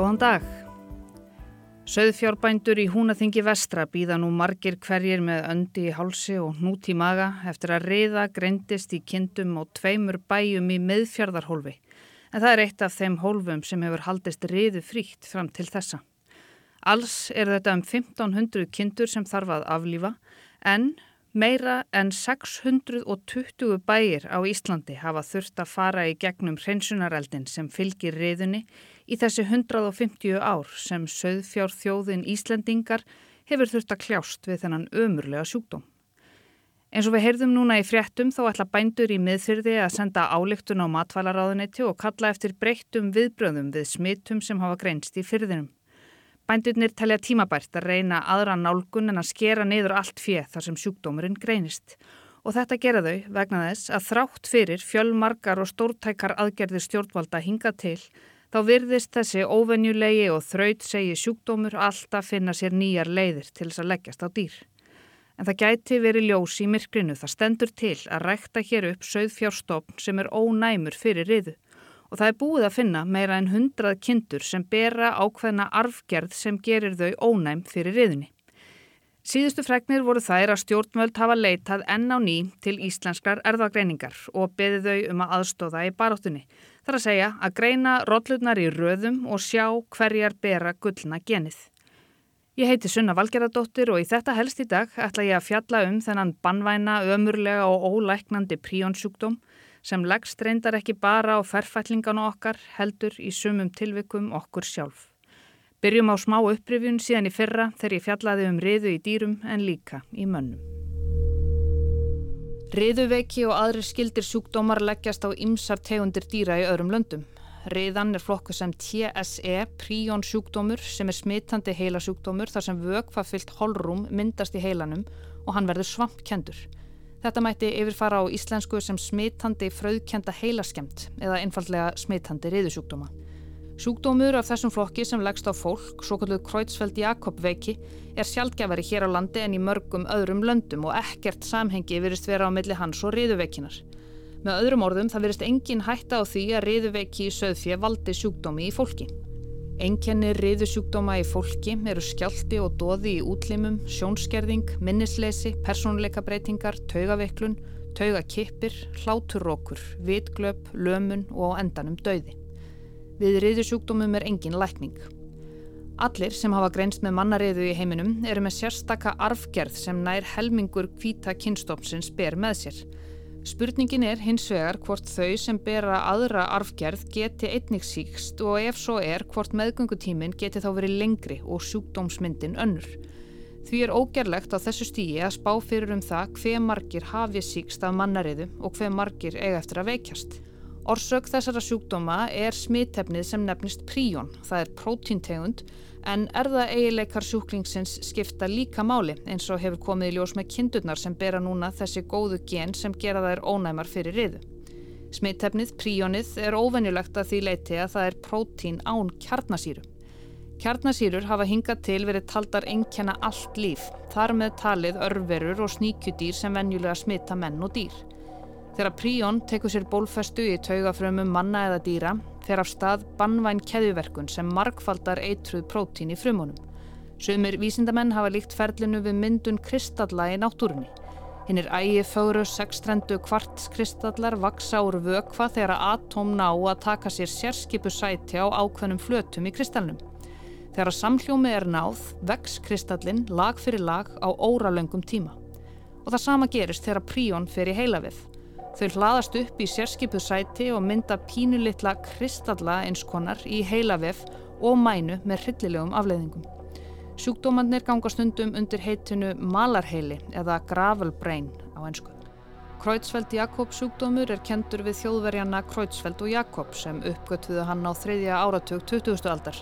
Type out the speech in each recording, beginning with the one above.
Góðan dag. Söðfjárbændur í húnaþingi vestra býða nú margir hverjir með öndi í hálsi og hnút í maga eftir að reyða greindist í kindum og tveimur bæjum í meðfjörðarhólfi. En það er eitt af þeim hólfum sem hefur haldist reyðu fríkt fram til þessa. Alls er þetta um 1500 kindur sem þarf að aflífa en Meira en 620 bæir á Íslandi hafa þurft að fara í gegnum hreinsunareldin sem fylgir riðunni í þessi 150 ár sem söðfjár þjóðin Íslandingar hefur þurft að kljást við þennan ömurlega sjúkdóm. Eins og við heyrðum núna í fréttum þá ætla bændur í miðfyrði að senda álíktun á matvælaráðunetti og kalla eftir breyttum viðbröðum við smittum sem hafa greinst í fyrðinum. Bændurnir telja tímabært að reyna aðra nálgun en að skera niður allt fjöð þar sem sjúkdómurinn greinist. Og þetta gera þau vegna þess að þrátt fyrir fjölmarkar og stórtækar aðgerðir stjórnvalda hinga til, þá virðist þessi óvenjulegi og þraut segi sjúkdómur alltaf finna sér nýjar leiðir til þess að leggjast á dýr. En það gæti verið ljós í myrkrinu það stendur til að rækta hér upp söðfjárstofn sem er ónæmur fyrir riðu og það er búið að finna meira en hundrað kindur sem bera ákveðna arfgerð sem gerir þau ónæm fyrir riðunni. Síðustu fregnir voru þær að stjórnvöld hafa leitað enn á ný til íslenskar erðagreiningar og beði þau um að aðstóða í baráttunni. Það er að segja að greina rollurnar í röðum og sjá hverjar bera gullna genið. Ég heiti Sunna Valgeradóttir og í þetta helst í dag ætla ég að fjalla um þennan bannvæna, ömurlega og ólæknandi príonsjúkdóm sem leggst reyndar ekki bara á ferfællingana okkar heldur í sumum tilvikum okkur sjálf. Byrjum á smá upprifjun síðan í fyrra þegar ég fjallaði um riðu í dýrum en líka í mönnum. Riðuveiki og aðri skildir sjúkdómar leggjast á ymsar tegundir dýra í öðrum löndum. Riðan er flokku sem TSE, príón sjúkdómur, sem er smittandi heilasjúkdómur þar sem vökfafyllt holrúm myndast í heilanum og hann verður svampkendur. Þetta mætti yfirfara á íslensku sem smitandi fröðkenda heilaskemt eða einfallega smitandi riðusjúkdóma. Sjúkdómur af þessum flokki sem leggst á fólk, svo kalluð Kreutzfeldt-Jakob veiki, er sjálfgefari hér á landi en í mörgum öðrum löndum og ekkert samhengi virist vera á milli hans og riðuveikinar. Með öðrum orðum það virist engin hætta á því að riðuveiki í söðfjö valdi sjúkdómi í fólki. Enkenni riðusjúkdóma í fólki eru skjálti og doði í útlimum, sjónskerðing, minnisleysi, persónleikabreitingar, taugaveiklun, taugakippir, hláturrókur, vitglöp, lömun og á endanum dauði. Við riðusjúkdómum er engin lækning. Allir sem hafa greinst með mannariðu í heiminum eru með sérstaka arfgerð sem nær helmingur hvita kynstofnsins ber með sér. Spurningin er hins vegar hvort þau sem bera aðra arfgerð geti einnig síkst og ef svo er hvort meðgöngutímin geti þá verið lengri og sjúkdómsmyndin önnur. Því er ógerlegt á þessu stígi að spá fyrir um það hver margir hafi síkst af mannariðu og hver margir eiga eftir að veikjast. Orsök þessara sjúkdóma er smittefnið sem nefnist príón, það er prótíntegund en erða eigileikar sjúklingsins skipta líka máli eins og hefur komið í ljós með kindurnar sem bera núna þessi góðu gen sem gera þær ónæmar fyrir riðu. Smittefnið, príónið, er óvenjulegt að því leiti að það er prótín án kjarnasýru. Kjarnasýrur hafa hingað til verið taldar engjana allt líf, þar með talið örverur og sníkjudýr sem venjulega smitta menn og dýr. Þegar príón tekur sér bólfestu í taugafrömmum manna eða dýra fer af stað bannvæn keðjuverkun sem markfaldar eitruð prótín í frumunum. Sumir vísindamenn hafa líkt ferlinu við myndun kristalla í náttúrunni. Hinn er ægi fóru sextrendu kvartskristallar vaksa úr vökva þegar atóm ná að taka sér sérskipu sæti á ákveðnum flötum í kristallnum. Þegar samhljómi er náð, vex kristallin lag fyrir lag á óralöngum tíma. Og það sama gerist þegar príón fer í heilavið. Þau hlaðast upp í sérskipuð sæti og mynda pínulitla kristalla einskonar í heilavef og mænu með hryllilegum afleiðingum. Sjúkdómannir ganga stundum undir heitinu malarheili eða gravelbrain á einsku. Kreutzfeldt Jakob sjúkdómur er kentur við þjóðverjana Kreutzfeldt og Jakob sem uppgöttuðu hann á þriðja áratug 20. aldar.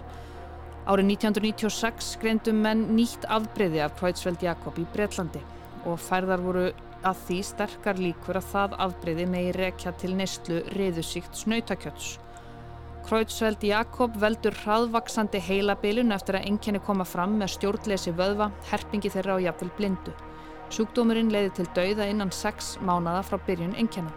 Árið 1996 greindum menn nýtt afbreyði af Kreutzfeldt Jakob í Breitlandi og færðar voru að því sterkar líkur að það afbreyði megi rekja til neistlu riðusíkt snautakjöts. Kreutzfeldt Jakob veldur hraðvaksandi heilabilun eftir að enginni koma fram með stjórnleysi vöðva, herpingi þeirra og jafnvel blindu. Sjúkdómurinn leiði til dauða innan 6 mánada frá byrjun enginna.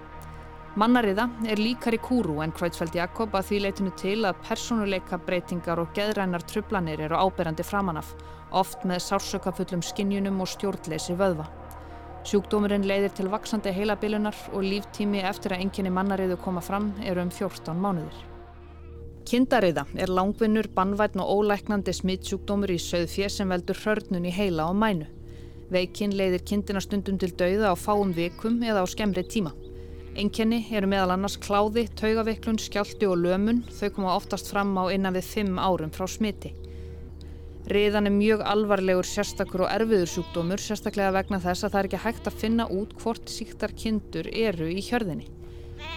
Mannariða er líkar í kúru en Kvætsfeld Jakob að því leitinu til að personuleika breytingar og geðrænar trublanir eru áberandi framanaf, oft með sársökafullum skinnjunum og stjórnleysi vöðva. Sjúkdómurinn leiðir til vaksandi heilabilunar og líftími eftir að enginni mannariðu koma fram eru um 14 mánuðir. Kindariða er langvinnur, bannvætn og ólæknandi smittsjúkdómur í söðfjö sem veldur hörnun í heila og mænu. Veikinn leiðir kindina stundum til dauða á fáum vikum eða á skemmri tíma. Enkenni eru meðal annars kláði, taugaveiklun, skjálti og lömun. Þau koma oftast fram á innan við 5 árum frá smiti. Riðan er mjög alvarlegur sérstakur og erfiður sjúkdómur, sérstaklega vegna þess að það er ekki hægt að finna út hvort síktar kindur eru í hjörðinni.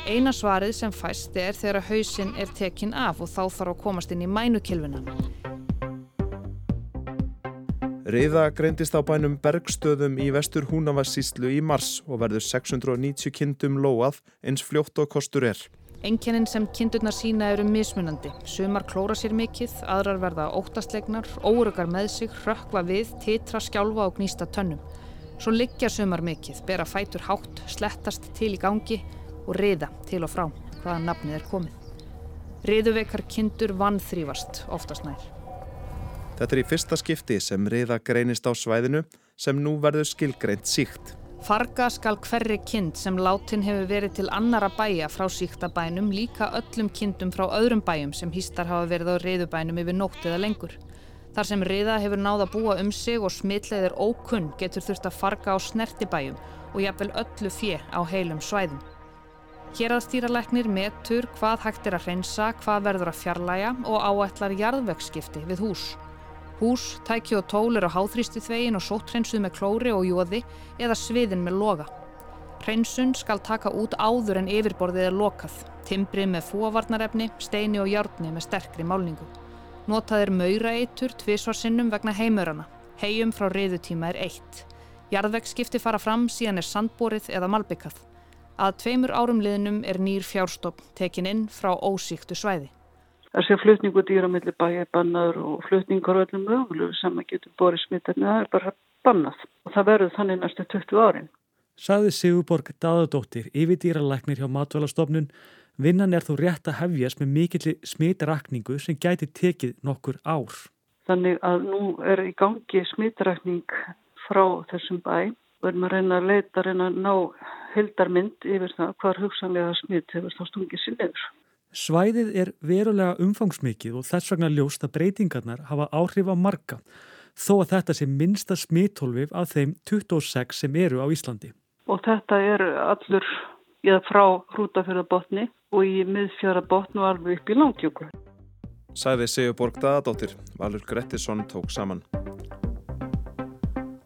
Eina svarið sem fæst er þegar að hausin er tekinn af og þá þarf að komast inn í mænukilvuna. Riða greindist á bænum Bergstöðum í vestur Húnavassíslu í mars og verður 690 kindum lóað eins fljótt og kostur er. Enkennin sem kindurnar sína eru mismunandi. Sumar klóra sér mikill, aðrar verða óttastlegnar, órugar með sig, rökkva við, titra, skjálfa og gnýsta tönnum. Svo liggja sumar mikill, bera fætur hátt, slettast til í gangi og riða til og frá hvaða nafnið er komið. Riðuveikar kindur vannþrývast oftast nær. Þetta er í fyrsta skipti sem riða greinist á svæðinu sem nú verður skilgreint síkt. Farga skal hverri kind sem látin hefur verið til annara bæja frá síktabænum líka öllum kindum frá öðrum bæjum sem hýstar hafa verið á riðubænum yfir nótt eða lengur. Þar sem riða hefur náða að búa um sig og smitleðir ókunn getur þurft að farga á snertibæjum og jafnvel öllu fjö á heilum svæðum. Hérastýralæknir metur hvað hægt er að hreinsa, hvað verður að fjarlæga og áætlar jarðvegskipti við hús. Hús, tæki og tól eru á háþrýsti þvegin og sótthreinsuð með klóri og jóði eða sviðin með loga. Hreinsun skal taka út áður en yfirborðið er lokað, timbrið með fúavarnarefni, steini og hjárni með sterkri málningu. Notað er mauraeitur tvísvarsinnum vegna heimurana. Hegjum frá reyðutíma er eitt. Jarðvegskipti fara fram síðan er sandborið eða malbyggað. Að tveimur árum liðnum er nýr fjárstopp tekin inn frá ósíktu svæði. Það sé flutningu dýra mellir bæja bannaður og flutningar og öllum mögulegu sem að getur borið smittarni, það er bara bannað og það verður þannig næstu 20 árin. Saði Sigurborg Daðadóttir, yfirdýralæknir hjá Matvælastofnun, vinnan er þú rétt að hefjast með mikilli smitrakningu sem gæti tekið nokkur ár. Þannig að nú er í gangi smitrakning frá þessum bæ og erum að reyna að leita, reyna að ná hildarmynd yfir það hvar hugsanlega smitt hefur þá stungið sér nefnur. Svæðið er verulega umfangsmikið og þess vegna ljóst að breytingarnar hafa áhrif á marga þó að þetta sé minsta smittólfið af þeim 26 sem eru á Íslandi. Og þetta er allur eða frá hrútafjörðabotni og í miðfjörðabotn og alveg upp í langtjóku. Sæði Sigur Borg Daðadóttir, Valur Grettisson tók saman.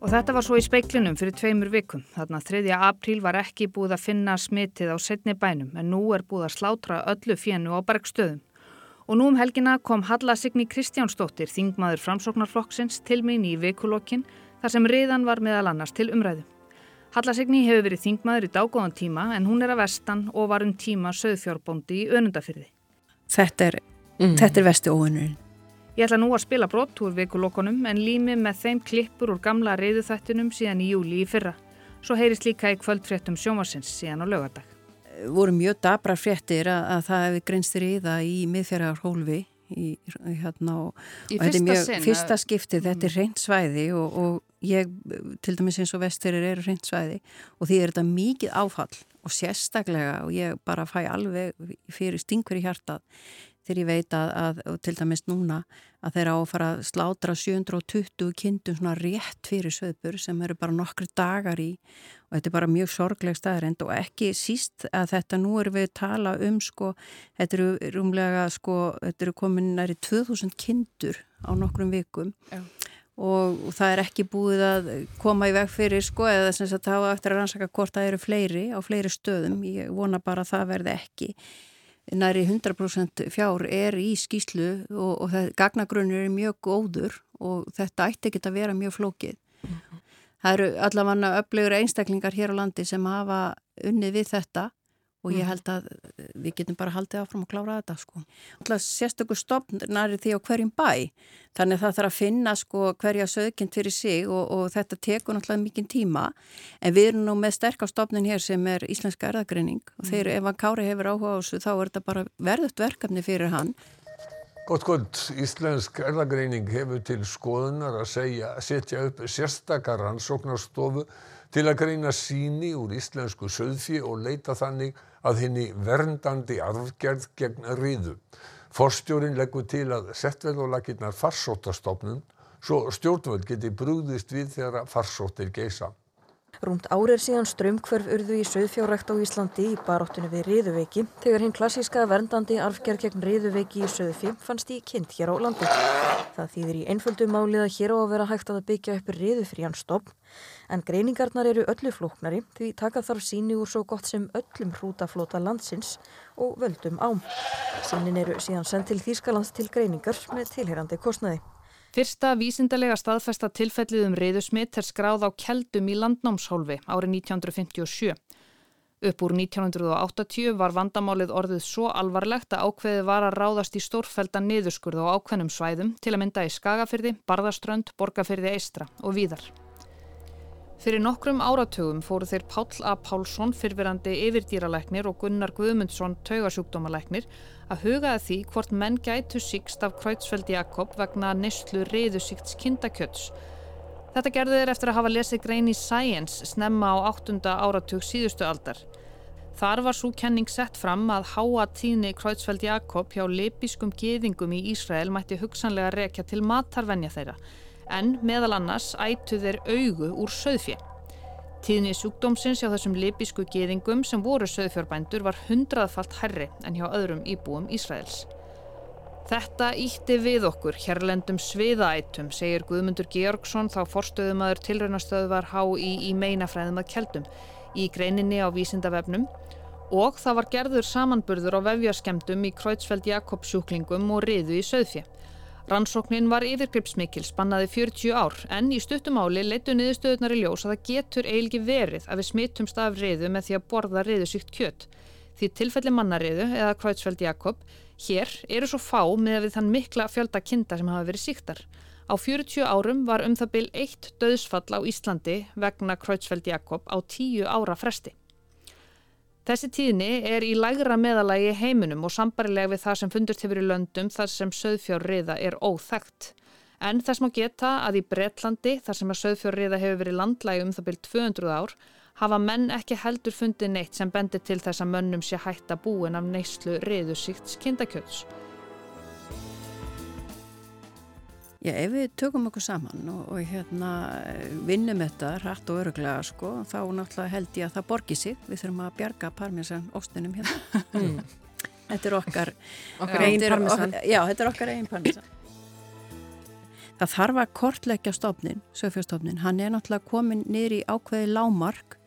Og þetta var svo í speiklinum fyrir tveimur vikum. Þarna 3. apríl var ekki búið að finna smitið á setni bænum en nú er búið að slátra öllu fjennu á bergstöðum. Og nú um helgina kom Halla Signi Kristjánsdóttir, þingmaður framsóknarflokksins, til mín í vikulokkin þar sem riðan var meðal annars til umræðu. Halla Signi hefur verið þingmaður í dágóðan tíma en hún er að vestan og var um tíma söðfjárbóndi í önundafyrði. Þetta er, mm. er vestu óunurinn. Ég ætla nú að spila brott úr vikulokonum en lími með þeim klippur úr gamla reyðuþættinum síðan í júli í fyrra. Svo heyrist líka í kvöldfréttum sjómasins síðan á lögadag. Voru mjög dabra fréttir að, að það hefði greinstir í það í miðfjörðar hólfi í, hérna, og, í er mjög fyrsta skipti, þetta er reynd svæði og, og ég, til dæmis eins og vesturir eru reynd svæði og því er þetta mikið áfall og sérstaklega og ég bara fæ alveg fyrir stingur í hjartað þegar ég veit að, að til dæmis núna að þeirra á að fara að slátra 720 kindum svona rétt fyrir söðbur sem eru bara nokkru dagar í. Og þetta er bara mjög sorgleg staðarind og ekki síst að þetta nú eru við að tala um sko, þetta eru rúmlega sko, þetta eru komin næri 2000 kindur á nokkrum vikum. Já. og, það er ekki búið að koma í veg fyrir sko eða sem sagt það hafa eftir að rannsaka hvort það eru fleiri á fleiri stöðum, ég vona bara að það verði ekki næri 100% fjár er í skýslu og, og það, gagnagrunnir er mjög góður og þetta ætti ekki að vera mjög flókið. Mm -hmm. Það eru allavega öflegur einstaklingar hér á landi sem hafa unnið við þetta og ég mhm. held að eh, við getum bara haldið áfram og klára þetta sko. Sérstökur stopnar er því á hverjum bæ. Þannig að það þarf að finna sko hverja sögkinn fyrir sig og, og þetta tekur náttúrulega mikinn tíma. En við erum nú með sterkastofnin hér sem er Íslenska erðagreining og þegar ef að Kári hefur áhuga á þessu þá er þetta bara verðut verkefni fyrir hann. Gott gott, Íslensk erðagreining hefur til skoðunar að segja, setja upp sérstakar rannsóknarstofu til að greina síni úr íslensku söðfí og leita þannig að henni verndandi arfgerð gegn riðu. Forstjórin leggur til að sett verð og lakirnar farsóttastofnun svo stjórnvöld geti brúðist við þegar farsóttir geisa. Rúmt árið síðan strömmkverf urðu í söðfjárækt á Íslandi í baróttinu við riðuveiki þegar hinn klassíska verndandi arfgerð gegn riðuveiki í söðfjö fannst í kind hér á landi. Það þýðir í einföldu málið að hér á að vera hægt að byggja upp riðufrían stopp en greiningarnar eru öllu flóknari því taka þarf síni úr svo gott sem öllum hrútaflota landsins og völdum ám. Sínin eru síðan sendt til Þýskalands til greiningar með tilherandi kostnaði. Fyrsta vísindalega staðfesta tilfellið um reyðusmitt er skráð á Kjeldum í landnámshólfi árið 1957. Upp úr 1980 var vandamálið orðið svo alvarlegt að ákveðið var að ráðast í stórfælda niðurskurð á ákveðnum svæðum til að mynda í Skagafyrði, Barðaströnd, Borgafyrði Eistra og víðar. Fyrir nokkrum áratugum fóru þeir Páll A. Pálsson, fyrfirandi yfirdýralæknir og Gunnar Guðmundsson, taugasjúkdómalæknir, að hugaði því hvort menn gætu síkst af Kreutzfeldt Jakob vegna nýstlu reyðusíkts kindakjöts. Þetta gerði þeir eftir að hafa lesið grein í Science snemma á 8. áratug síðustu aldar. Þar var svo kenning sett fram að háa tíðni Kreutzfeldt Jakob hjá lepiskum geðingum í Ísrael mætti hugsanlega rekja til matarvenja þeirra en meðal annars ættu þeir augu úr söðfjö. Tíðni sjúkdómsins hjá þessum lipisku geðingum sem voru söðfjörbændur var hundraðfalt herri en hjá öðrum íbúum Ísraels. Þetta ítti við okkur hérlendum sviðaætum, segir Guðmundur Georgsson þá forstöðumadur tilraunastöðvar HÍ í meinafræðum að keldum í greininni á vísindavefnum og það var gerður samanburður á vefjarskemdum í Kreutzfeldt Jakobsjúklingum og riðu í söðfjö. Rannsóknin var yfirgripsmikil, spannaði 40 ár, en í stuttumáli leittu niðurstöðunar í ljós að það getur eiginlega verið að við smittumst af riðu með því að borða riðusíkt kjött. Því tilfelli mannariðu, eða Kvætsfeld Jakob, hér eru svo fá með við þann mikla fjölda kinda sem hafa verið síktar. Á 40 árum var um það byl eitt döðsfall á Íslandi vegna Kvætsfeld Jakob á 10 ára fresti. Þessi tíðni er í lægra meðalagi heiminum og sambarilega við það sem fundust hefur í löndum þar sem söðfjárriða er óþægt. En þess má geta að í Breitlandi, þar sem að söðfjárriða hefur verið landlægi um það byrjt 200 ár, hafa menn ekki heldur fundið neitt sem bendir til þess að mönnum sé hætta búin af neyslu riðusíkts kindakjöts. Já, ef við tökum okkur saman og, og hérna vinnum þetta hrætt og öruglega sko, þá náttúrulega held ég að það borgir sig. Við þurfum að bjarga parmesan óstunum hérna. Mm. Þetta er okkar, okkar einn parmesan. Já, þetta er okkar einn parmesan. Það þarf að kortleggja stofnin, sögfjárstofnin. Hann er náttúrulega komin niður í ákveði lámark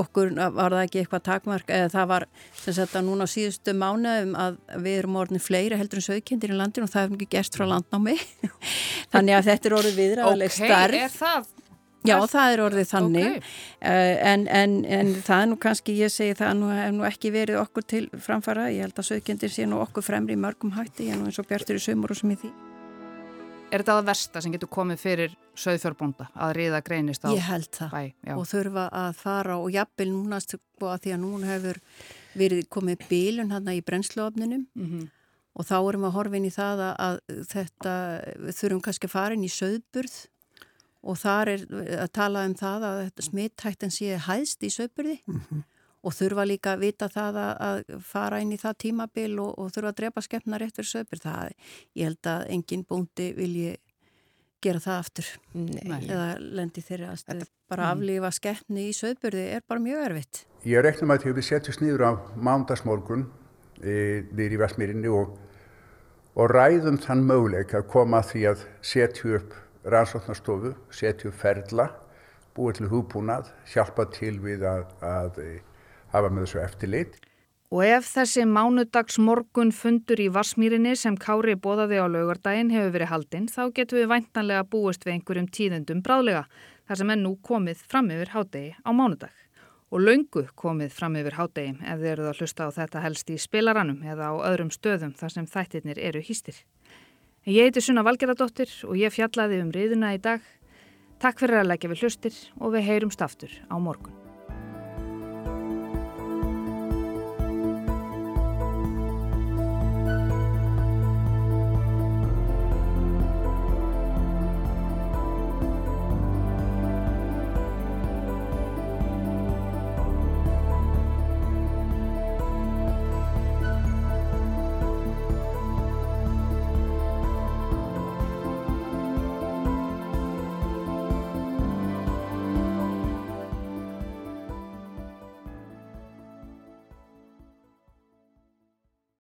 okkur var það ekki eitthvað takmark? Eða það var sem sagt að núna á síðustu mánuðum að við erum orðin fleiri heldur en sögkendir í landinu og það hefum ekki gerst frá landnámi. Þannig að þetta er orðið viðræðileg starf Ok, er það? Já, það er orðið þannig. Okay. uh, en, en, en það er nú kannski, ég segi það nú hef nú ekki verið okkur til framfara. Ég held að sögkendir sé nú okkur fremri mörgum hætti, er nú eins og bjartur í sömur og sem í því Er þetta að versta sem getur komið fyrir söðfjörbonda að riða greinist á bæ? Ég held það bæ, og þurfa að fara og jafnvel núna sko að því að núna hefur verið komið bílun hann í brennsluofninum mm -hmm. og þá erum við að horfa inn í það að, að þetta þurfum kannski að fara inn í söðburð og þar er að tala um það að smittættin sé hæðst í söðburði mm -hmm og þurfa líka að vita það að, að fara inn í það tímabil og, og þurfa að drepa skemmna rétt fyrir söpur. Það, ég held að engin búndi vilji gera það aftur Nei. eða lendi þeirri aðstöð. Bara mm. aflífa skemmni í söpurði er bara mjög erfitt. Ég reknum að þau við setjast nýður á mándagsmorgun e, nýður í Vestmýrinni og, og ræðum þann möguleik að koma að því að setju upp rannsóknarstofu, setju ferla, búið til húbúnað, hjálpa til við að, að hafa með þessu eftirlit. Og ef þessi mánudags morgun fundur í Vassmýrinni sem Kári bóðaði á laugardaginn hefur verið haldinn þá getum við væntanlega búist við einhverjum tíðendum bráðlega þar sem er nú komið fram yfir hádegi á mánudag. og laungu komið fram yfir hádegi ef þið eruð að hlusta á þetta helst í spilaranum eða á öðrum stöðum þar sem þættirnir eru hýstir. Ég heiti Sunna Valgeradóttir og ég fjallaði um riðuna í dag. Takk fyrir að leggja við hlustir og við heyrumst aftur á morgun.